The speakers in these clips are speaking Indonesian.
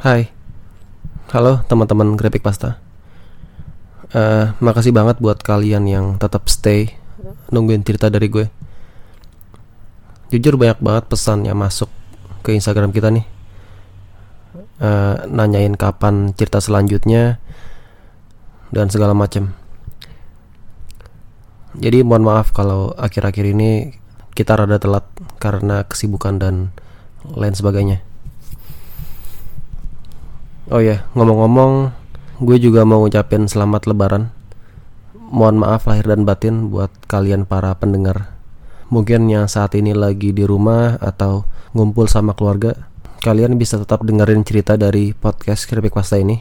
Hai, halo teman-teman Graphic Pasta. Uh, makasih banget buat kalian yang tetap stay nungguin cerita dari gue. Jujur banyak banget pesan yang masuk ke Instagram kita nih. Uh, nanyain kapan cerita selanjutnya dan segala macam. Jadi mohon maaf kalau akhir-akhir ini kita rada telat karena kesibukan dan lain sebagainya. Oh ya, ngomong-ngomong, gue juga mau ngucapin selamat lebaran. Mohon maaf lahir dan batin buat kalian para pendengar. Mungkin yang saat ini lagi di rumah atau ngumpul sama keluarga, kalian bisa tetap dengerin cerita dari podcast Keripik Pasta ini.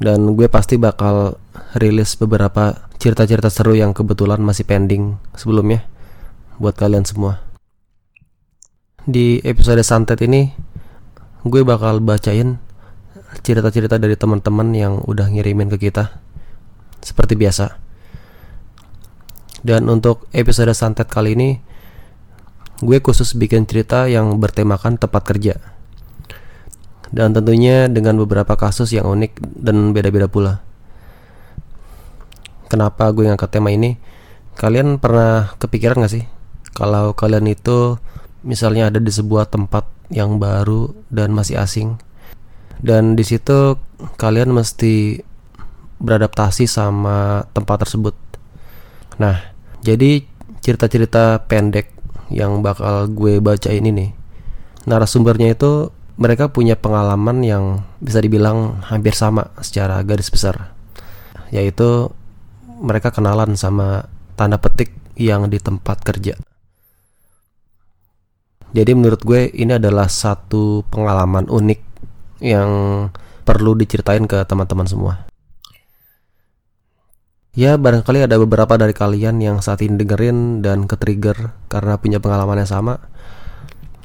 Dan gue pasti bakal rilis beberapa cerita-cerita seru yang kebetulan masih pending sebelumnya buat kalian semua. Di episode santet ini, gue bakal bacain cerita-cerita dari teman-teman yang udah ngirimin ke kita seperti biasa. Dan untuk episode santet kali ini gue khusus bikin cerita yang bertemakan tempat kerja. Dan tentunya dengan beberapa kasus yang unik dan beda-beda pula. Kenapa gue ngangkat tema ini? Kalian pernah kepikiran gak sih kalau kalian itu misalnya ada di sebuah tempat yang baru dan masih asing dan di situ kalian mesti beradaptasi sama tempat tersebut. Nah, jadi cerita-cerita pendek yang bakal gue baca ini nih, narasumbernya itu mereka punya pengalaman yang bisa dibilang hampir sama secara garis besar, yaitu mereka kenalan sama tanda petik yang di tempat kerja. Jadi menurut gue ini adalah satu pengalaman unik yang perlu diceritain ke teman-teman semua. Ya barangkali ada beberapa dari kalian yang saat ini dengerin dan ke-trigger karena punya pengalaman yang sama.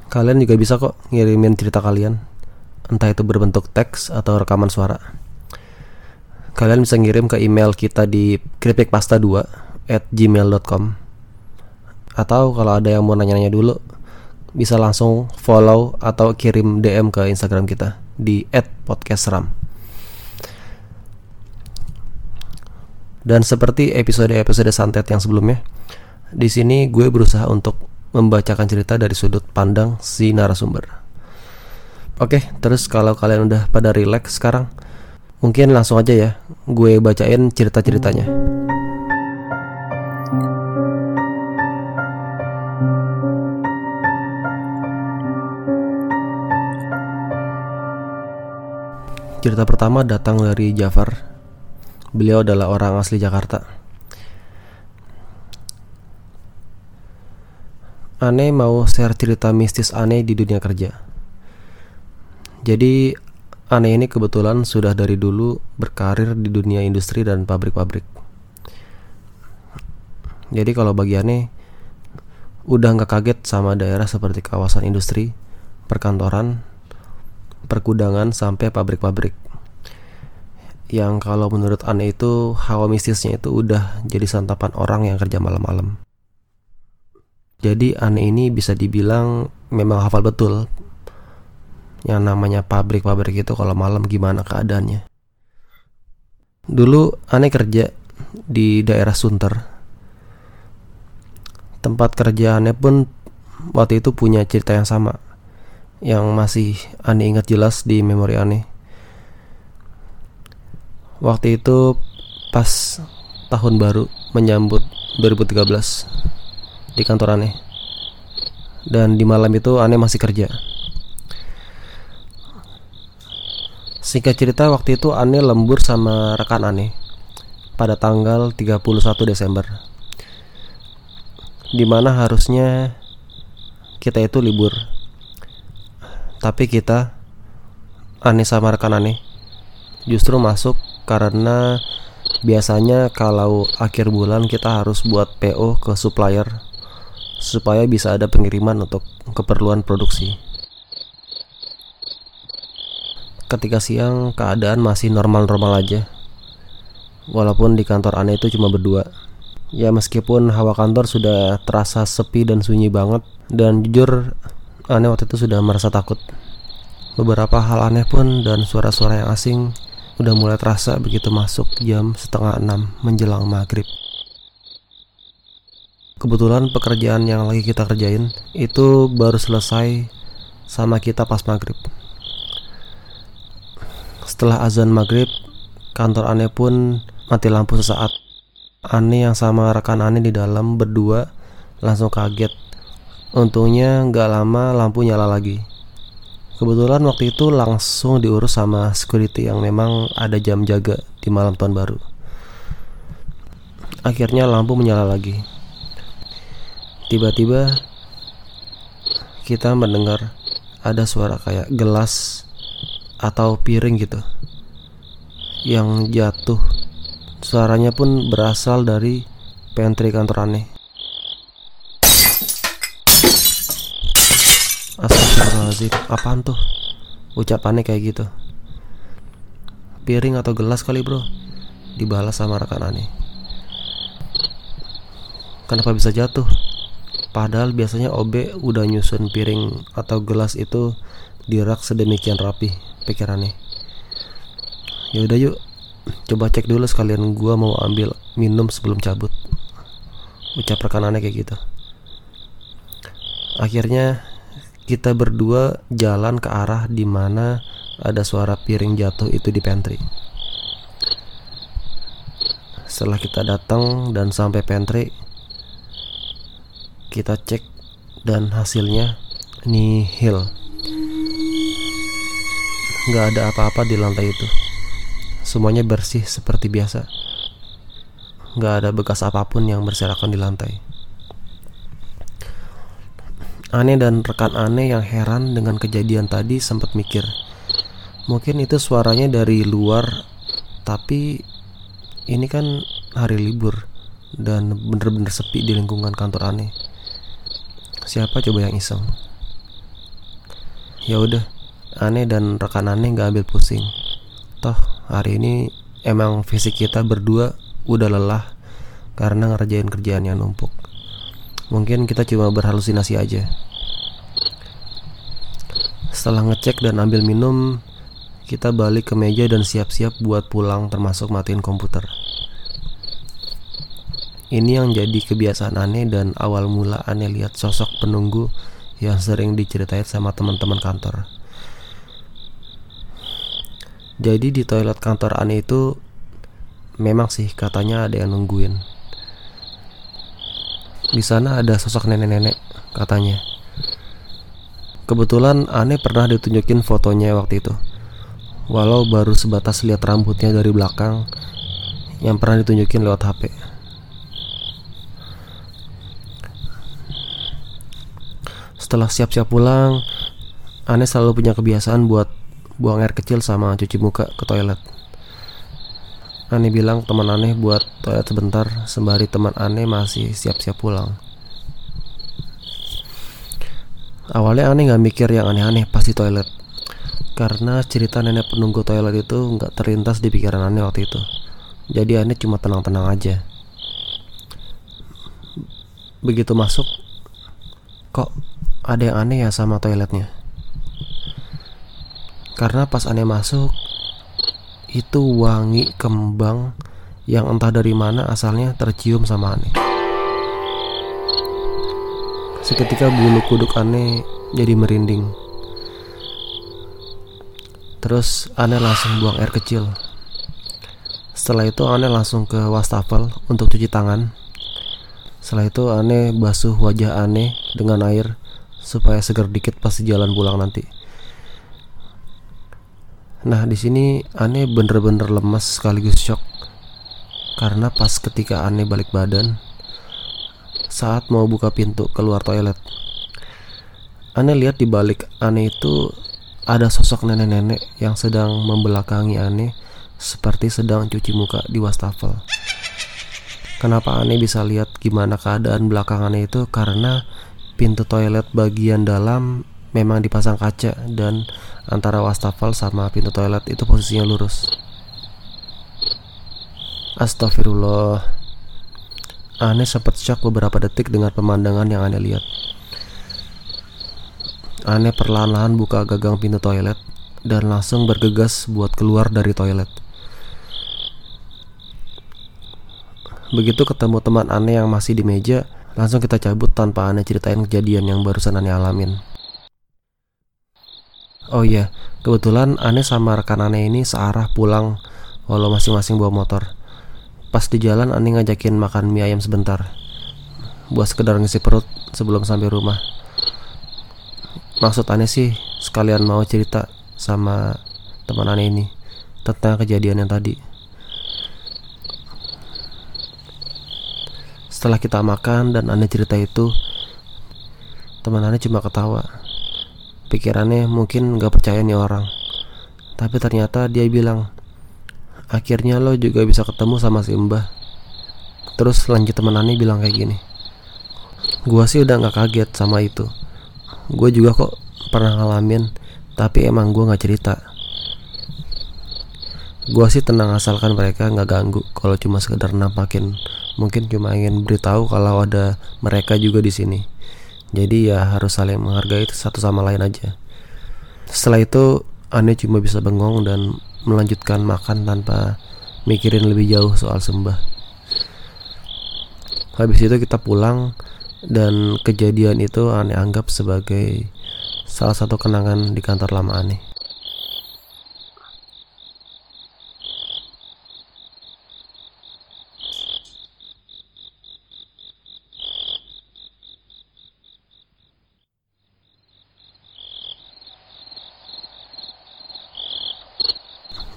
Kalian juga bisa kok ngirimin cerita kalian, entah itu berbentuk teks atau rekaman suara. Kalian bisa ngirim ke email kita di kripikpasta2 at gmail.com Atau kalau ada yang mau nanya-nanya dulu, bisa langsung follow atau kirim DM ke Instagram kita di @podcastram. Dan seperti episode-episode santet yang sebelumnya, di sini gue berusaha untuk membacakan cerita dari sudut pandang si narasumber. Oke, terus kalau kalian udah pada relax sekarang, mungkin langsung aja ya, gue bacain cerita-ceritanya. Cerita pertama datang dari Jafar. Beliau adalah orang asli Jakarta. Aneh mau share cerita mistis aneh di dunia kerja. Jadi aneh ini kebetulan sudah dari dulu berkarir di dunia industri dan pabrik-pabrik. Jadi kalau bagi aneh udah nggak kaget sama daerah seperti kawasan industri, perkantoran, perkudangan sampai pabrik-pabrik yang kalau menurut Aneh itu hawa mistisnya itu udah jadi santapan orang yang kerja malam-malam. Jadi Aneh ini bisa dibilang memang hafal betul yang namanya pabrik-pabrik itu kalau malam gimana keadaannya. Dulu Aneh kerja di daerah Sunter. Tempat kerja Aneh pun waktu itu punya cerita yang sama yang masih aneh ingat jelas di memori aneh. Waktu itu pas tahun baru menyambut 2013 di kantor aneh. Dan di malam itu aneh masih kerja. Singkat cerita waktu itu aneh lembur sama rekan aneh pada tanggal 31 Desember. Di mana harusnya kita itu libur tapi kita aneh sama rekan aneh justru masuk karena biasanya kalau akhir bulan kita harus buat PO ke supplier supaya bisa ada pengiriman untuk keperluan produksi. Ketika siang keadaan masih normal-normal aja. Walaupun di kantor aneh itu cuma berdua. Ya meskipun hawa kantor sudah terasa sepi dan sunyi banget dan jujur Aneh waktu itu sudah merasa takut Beberapa hal aneh pun dan suara-suara yang asing udah mulai terasa begitu masuk jam setengah enam menjelang maghrib. Kebetulan pekerjaan yang lagi kita kerjain itu baru selesai sama kita pas maghrib. Setelah azan maghrib, kantor aneh pun mati lampu sesaat. Aneh yang sama rekan aneh di dalam berdua langsung kaget. Untungnya nggak lama lampu nyala lagi. Kebetulan waktu itu langsung diurus sama security yang memang ada jam jaga di malam tahun baru. Akhirnya lampu menyala lagi. Tiba-tiba kita mendengar ada suara kayak gelas atau piring gitu yang jatuh. Suaranya pun berasal dari pantry kantor aneh. Astagfirullahaladzim. Apaan tuh? Ucapannya kayak gitu. Piring atau gelas kali bro? Dibalas sama rekan aneh Kenapa bisa jatuh? Padahal biasanya OB udah nyusun piring atau gelas itu di rak sedemikian rapi pikirannya. Ya udah yuk, coba cek dulu sekalian gua mau ambil minum sebelum cabut. Ucap rekanannya kayak gitu. Akhirnya kita berdua jalan ke arah di mana ada suara piring jatuh itu di pantry. Setelah kita datang dan sampai pantry, kita cek dan hasilnya nihil. Gak ada apa-apa di lantai itu. Semuanya bersih seperti biasa. Gak ada bekas apa pun yang berserakan di lantai. Aneh dan rekan aneh yang heran dengan kejadian tadi sempat mikir, mungkin itu suaranya dari luar, tapi ini kan hari libur dan bener-bener sepi di lingkungan kantor aneh. Siapa coba yang iseng? Ya udah, aneh dan rekan aneh gak ambil pusing. Toh hari ini emang fisik kita berdua udah lelah karena ngerjain kerjaan yang numpuk. Mungkin kita cuma berhalusinasi aja. Setelah ngecek dan ambil minum, kita balik ke meja dan siap-siap buat pulang termasuk matiin komputer. Ini yang jadi kebiasaan aneh dan awal mula aneh lihat sosok penunggu yang sering diceritain sama teman-teman kantor. Jadi di toilet kantor aneh itu memang sih katanya ada yang nungguin. Di sana ada sosok nenek-nenek katanya. Kebetulan aneh pernah ditunjukin fotonya waktu itu. Walau baru sebatas lihat rambutnya dari belakang yang pernah ditunjukin lewat HP. Setelah siap-siap pulang, aneh selalu punya kebiasaan buat buang air kecil sama cuci muka ke toilet. Aneh bilang teman aneh buat toilet sebentar sembari teman aneh masih siap-siap pulang. Awalnya aneh gak mikir yang aneh-aneh pas di toilet. Karena cerita nenek penunggu toilet itu gak terlintas di pikiran aneh waktu itu. Jadi aneh cuma tenang-tenang aja. Begitu masuk Kok ada yang aneh ya sama toiletnya? Karena pas aneh masuk Itu wangi kembang Yang entah dari mana asalnya tercium sama aneh Seketika bulu kuduk aneh jadi merinding. Terus aneh langsung buang air kecil. Setelah itu aneh langsung ke wastafel untuk cuci tangan. Setelah itu aneh basuh wajah aneh dengan air supaya segar dikit pas jalan pulang nanti. Nah di sini aneh bener-bener lemas sekaligus shock karena pas ketika aneh balik badan saat mau buka pintu keluar toilet. Aneh lihat di balik aneh itu ada sosok nenek-nenek yang sedang membelakangi aneh seperti sedang cuci muka di wastafel. Kenapa aneh bisa lihat gimana keadaan belakang aneh itu? Karena pintu toilet bagian dalam memang dipasang kaca dan antara wastafel sama pintu toilet itu posisinya lurus. Astagfirullah. Aneh sempat shock beberapa detik dengan pemandangan yang aneh lihat. Aneh perlahan-lahan buka gagang pintu toilet dan langsung bergegas buat keluar dari toilet. Begitu ketemu teman aneh yang masih di meja, langsung kita cabut tanpa aneh ceritain kejadian yang barusan aneh alamin. Oh iya, kebetulan aneh sama rekan aneh ini searah pulang walau masing-masing bawa motor. Pas di jalan aneh ngajakin makan mie ayam sebentar. Buat sekedar ngisi perut sebelum sampai rumah. Maksud aneh sih sekalian mau cerita sama teman aneh ini tentang kejadian yang tadi. Setelah kita makan dan aneh cerita itu, teman aneh cuma ketawa. Pikirannya mungkin gak percaya nih orang. Tapi ternyata dia bilang, akhirnya lo juga bisa ketemu sama si Mbah. Terus lanjut teman aneh bilang kayak gini. Gua sih udah gak kaget sama itu. Gue juga kok pernah ngalamin, tapi emang gue gak cerita. Gua sih tenang asalkan mereka nggak ganggu kalau cuma sekedar nampakin mungkin cuma ingin beritahu kalau ada mereka juga di sini. Jadi ya harus saling menghargai satu sama lain aja. Setelah itu Ane cuma bisa bengong dan melanjutkan makan tanpa mikirin lebih jauh soal sembah. Habis itu kita pulang dan kejadian itu Ane anggap sebagai salah satu kenangan di kantor lama Ane.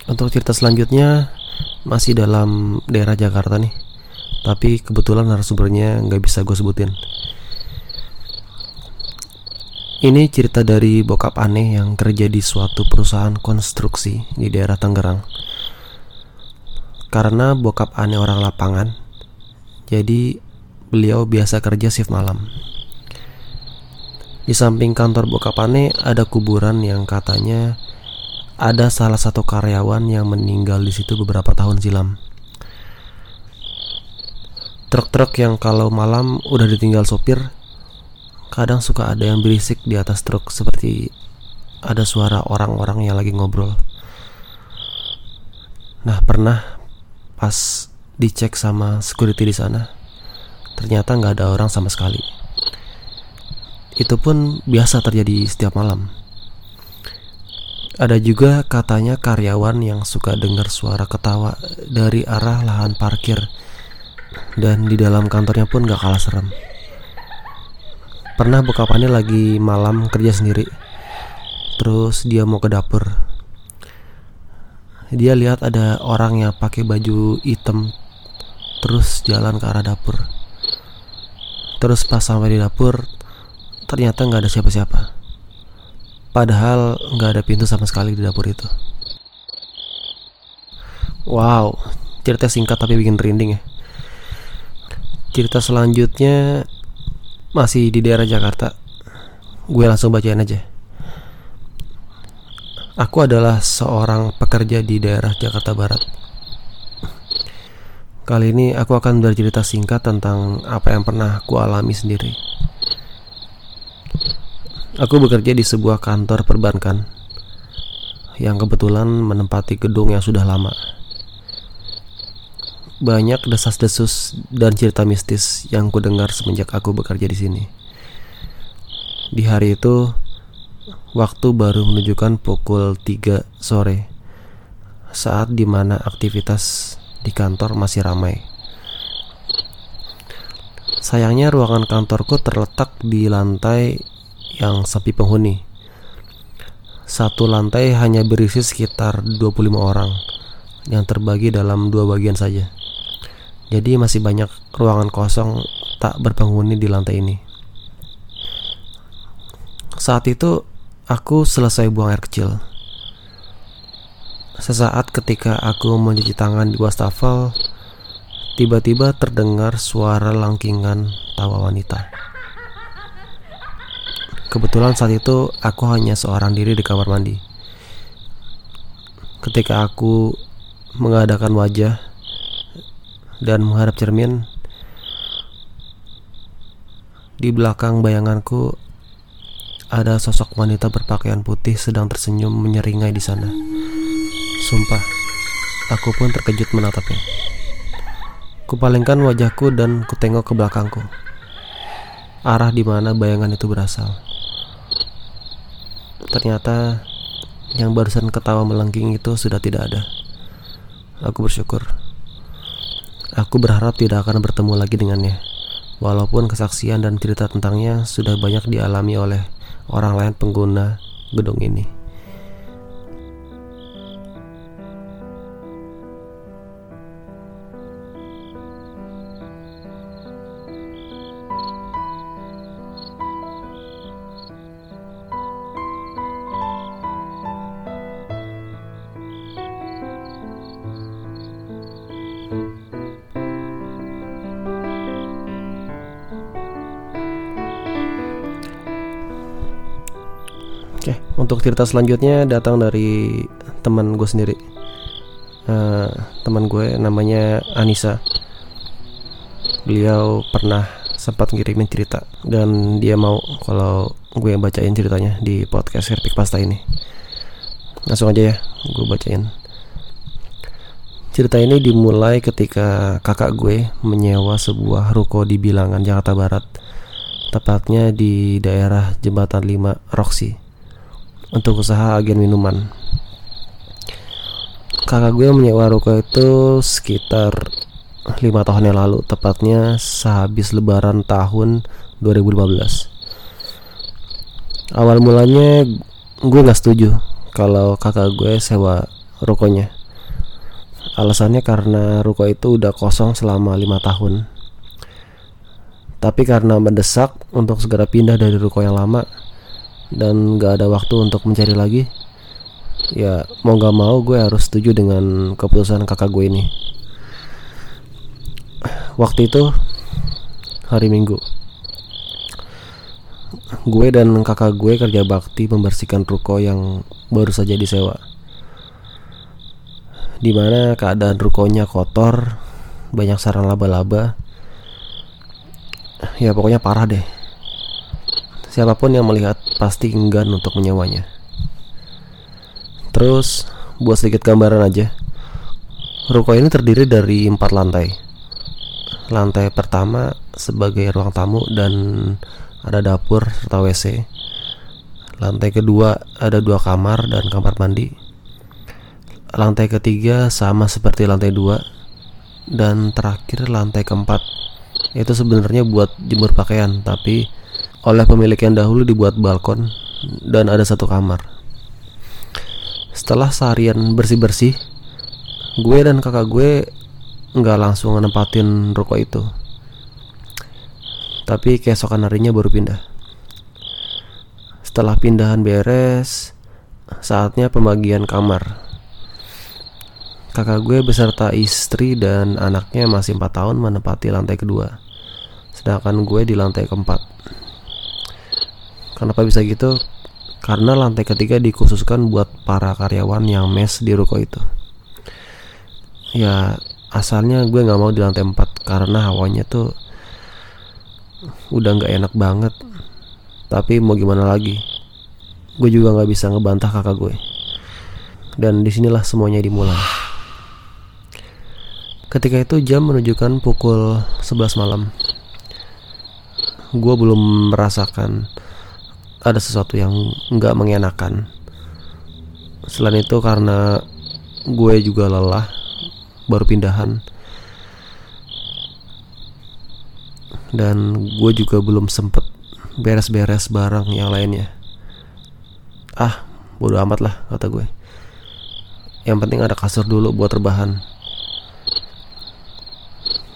Untuk cerita selanjutnya masih dalam daerah Jakarta nih. Tapi kebetulan narasumbernya nggak bisa gue sebutin. Ini cerita dari bokap aneh yang kerja di suatu perusahaan konstruksi di daerah Tangerang. Karena bokap aneh orang lapangan, jadi beliau biasa kerja shift malam. Di samping kantor bokap aneh ada kuburan yang katanya ada salah satu karyawan yang meninggal di situ beberapa tahun silam. Truk-truk yang kalau malam udah ditinggal sopir, kadang suka ada yang berisik di atas truk seperti ada suara orang-orang yang lagi ngobrol. Nah, pernah pas dicek sama security di sana, ternyata nggak ada orang sama sekali. Itu pun biasa terjadi setiap malam. Ada juga katanya karyawan yang suka dengar suara ketawa dari arah lahan parkir dan di dalam kantornya pun gak kalah serem. Pernah bokapannya lagi malam kerja sendiri, terus dia mau ke dapur. Dia lihat ada orang yang pakai baju hitam terus jalan ke arah dapur. Terus pas sampai di dapur, ternyata nggak ada siapa-siapa. Padahal nggak ada pintu sama sekali di dapur itu. Wow, cerita singkat tapi bikin merinding ya. Cerita selanjutnya masih di daerah Jakarta. Gue langsung bacain aja. Aku adalah seorang pekerja di daerah Jakarta Barat. Kali ini aku akan bercerita singkat tentang apa yang pernah aku alami sendiri. Aku bekerja di sebuah kantor perbankan yang kebetulan menempati gedung yang sudah lama. Banyak desas-desus dan cerita mistis yang ku dengar semenjak aku bekerja di sini. Di hari itu, waktu baru menunjukkan pukul 3 sore, saat di mana aktivitas di kantor masih ramai. Sayangnya ruangan kantorku terletak di lantai yang sepi penghuni. Satu lantai hanya berisi sekitar 25 orang yang terbagi dalam dua bagian saja. Jadi masih banyak ruangan kosong tak berpenghuni di lantai ini. Saat itu aku selesai buang air kecil. Sesaat ketika aku mencuci tangan di wastafel, tiba-tiba terdengar suara langkingan tawa wanita. Kebetulan saat itu aku hanya seorang diri di kamar mandi. Ketika aku mengadakan wajah dan menghadap cermin, di belakang bayanganku ada sosok wanita berpakaian putih sedang tersenyum menyeringai di sana. Sumpah, aku pun terkejut menatapnya. Kupalingkan wajahku dan kutengok ke belakangku. Arah di mana bayangan itu berasal. Ternyata yang barusan ketawa melengking itu sudah tidak ada. Aku bersyukur. Aku berharap tidak akan bertemu lagi dengannya. Walaupun kesaksian dan cerita tentangnya sudah banyak dialami oleh orang lain pengguna gedung ini. Untuk cerita selanjutnya datang dari teman gue sendiri. Uh, teman gue namanya Anissa. Beliau pernah sempat ngirimin cerita dan dia mau kalau gue yang bacain ceritanya di podcast Herpik Pasta ini. Langsung aja ya, gue bacain. Cerita ini dimulai ketika kakak gue menyewa sebuah ruko di Bilangan, Jakarta Barat. Tepatnya di daerah Jembatan 5 Roxy untuk usaha agen minuman. Kakak gue menyewa ruko itu sekitar lima tahun yang lalu, tepatnya sehabis Lebaran tahun 2015. Awal mulanya gue nggak setuju kalau kakak gue sewa rukonya. Alasannya karena ruko itu udah kosong selama lima tahun. Tapi karena mendesak untuk segera pindah dari ruko yang lama, dan gak ada waktu untuk mencari lagi. Ya mau gak mau gue harus setuju dengan keputusan kakak gue ini. Waktu itu hari minggu. Gue dan kakak gue kerja bakti membersihkan ruko yang baru saja disewa. Di mana keadaan rukonya kotor banyak sarang laba-laba. Ya pokoknya parah deh Siapa pun yang melihat pasti enggan untuk menyewanya. Terus, buat sedikit gambaran aja. Ruko ini terdiri dari empat lantai. Lantai pertama sebagai ruang tamu dan ada dapur serta WC. Lantai kedua ada dua kamar dan kamar mandi. Lantai ketiga sama seperti lantai dua dan terakhir lantai keempat itu sebenarnya buat jemur pakaian tapi oleh pemilik yang dahulu dibuat balkon dan ada satu kamar. Setelah seharian bersih-bersih, gue dan kakak gue nggak langsung nempatin ruko itu. Tapi keesokan harinya baru pindah. Setelah pindahan beres, saatnya pembagian kamar. Kakak gue beserta istri dan anaknya masih 4 tahun menempati lantai kedua. Sedangkan gue di lantai keempat. Kenapa bisa gitu? Karena lantai ketiga dikhususkan buat para karyawan yang mes di ruko itu. Ya asalnya gue nggak mau di lantai 4 karena hawanya tuh udah nggak enak banget. Tapi mau gimana lagi? Gue juga nggak bisa ngebantah kakak gue. Dan di sinilah semuanya dimulai. Ketika itu jam menunjukkan pukul 11 malam. Gue belum merasakan ada sesuatu yang nggak mengenakan. Selain itu karena gue juga lelah baru pindahan. Dan gue juga belum sempet beres-beres barang yang lainnya. Ah bodo amat lah kata gue. Yang penting ada kasur dulu buat rebahan.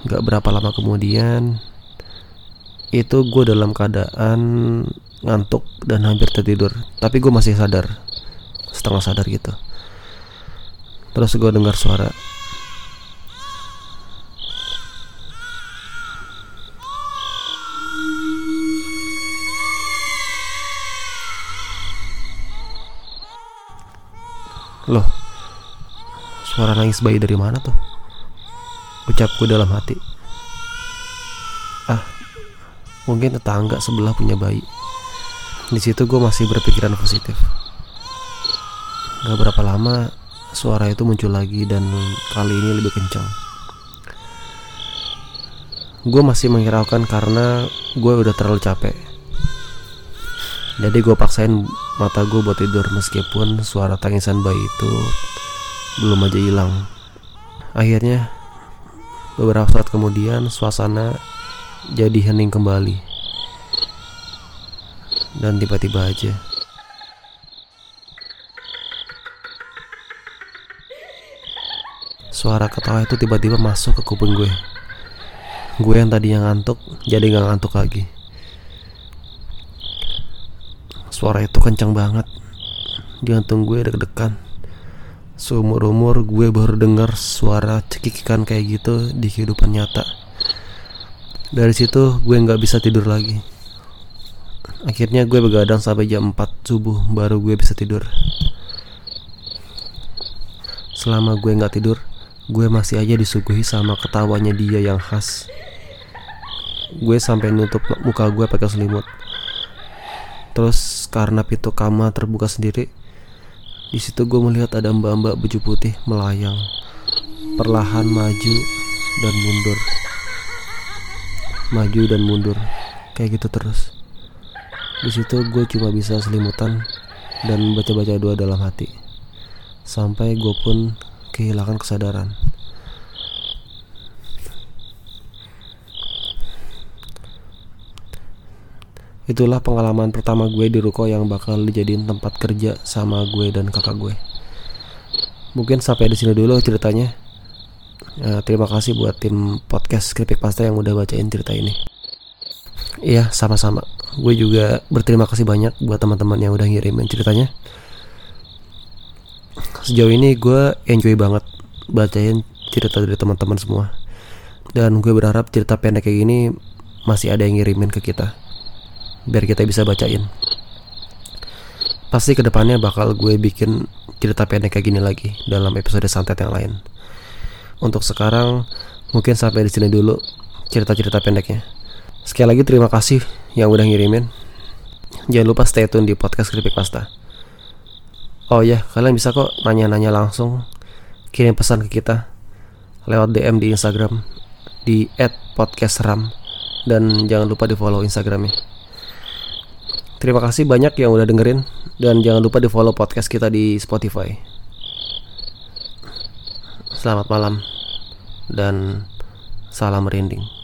Gak berapa lama kemudian Itu gue dalam keadaan ngantuk dan hampir tertidur. Tapi gue masih sadar setengah sadar gitu. Terus gue dengar suara. Loh Suara nangis bayi dari mana tuh? Ucapku dalam hati. Ah Mungkin tetangga sebelah punya bayi Di situ gue masih berpikiran positif. Gak berapa lama suara itu muncul lagi dan kali ini lebih kencang. Gue masih menghiraukan karena gue udah terlalu capek. Jadi gue paksain mata gue buat tidur meskipun suara tangisan bayi itu belum aja hilang. Akhirnya beberapa saat kemudian suasana jadi hening kembali. Dan tiba-tiba aja Suara ketawa itu tiba-tiba masuk ke kuping gue. Gue yang tadinya ngantuk, jadi gak ngantuk lagi. Suara itu kencang banget. Jantung gue deg-degan. Seumur-umur gue baru dengar suara cekikikan kayak gitu di kehidupan nyata. Dari situ gue nggak bisa tidur lagi. Akhirnya gue begadang sampai jam 4 subuh baru gue bisa tidur. Selama gue nggak tidur, gue masih aja disuguhi sama ketawanya dia yang khas. Gue sampai nutup muka gue pakai selimut. Terus karena pintu kamar terbuka sendiri di situ gue melihat ada mbak-mbak baju putih melayang perlahan maju dan mundur. Maju dan mundur kayak gitu terus di situ gue cuma bisa selimutan dan baca-baca doa dalam hati sampai gue pun kehilangan kesadaran. Itulah pengalaman pertama gue di ruko yang bakal dijadiin tempat kerja sama gue dan kakak gue. Mungkin sampai di sini dulu ceritanya. Uh, terima kasih buat tim podcast Kripik Pasta yang udah bacain cerita ini. Iya, sama-sama. Gue juga berterima kasih banyak buat teman-teman yang udah ngirimin ceritanya. Sejauh ini gue enjoy banget bacain cerita dari teman-teman semua. Dan gue berharap cerita pendek kayak gini masih ada yang ngirimin ke kita. Biar kita bisa bacain. Pasti ke depannya bakal gue bikin cerita pendek kayak gini lagi dalam episode santet yang lain. Untuk sekarang mungkin sampai di sini dulu cerita-cerita pendeknya sekali lagi terima kasih yang udah ngirimin jangan lupa stay tune di podcast Kripik Pasta Oh ya, kalian bisa kok nanya-nanya langsung, kirim pesan ke kita lewat DM di Instagram di @podcastram dan jangan lupa di follow Instagramnya. Terima kasih banyak yang udah dengerin dan jangan lupa di follow podcast kita di Spotify. Selamat malam dan salam merinding.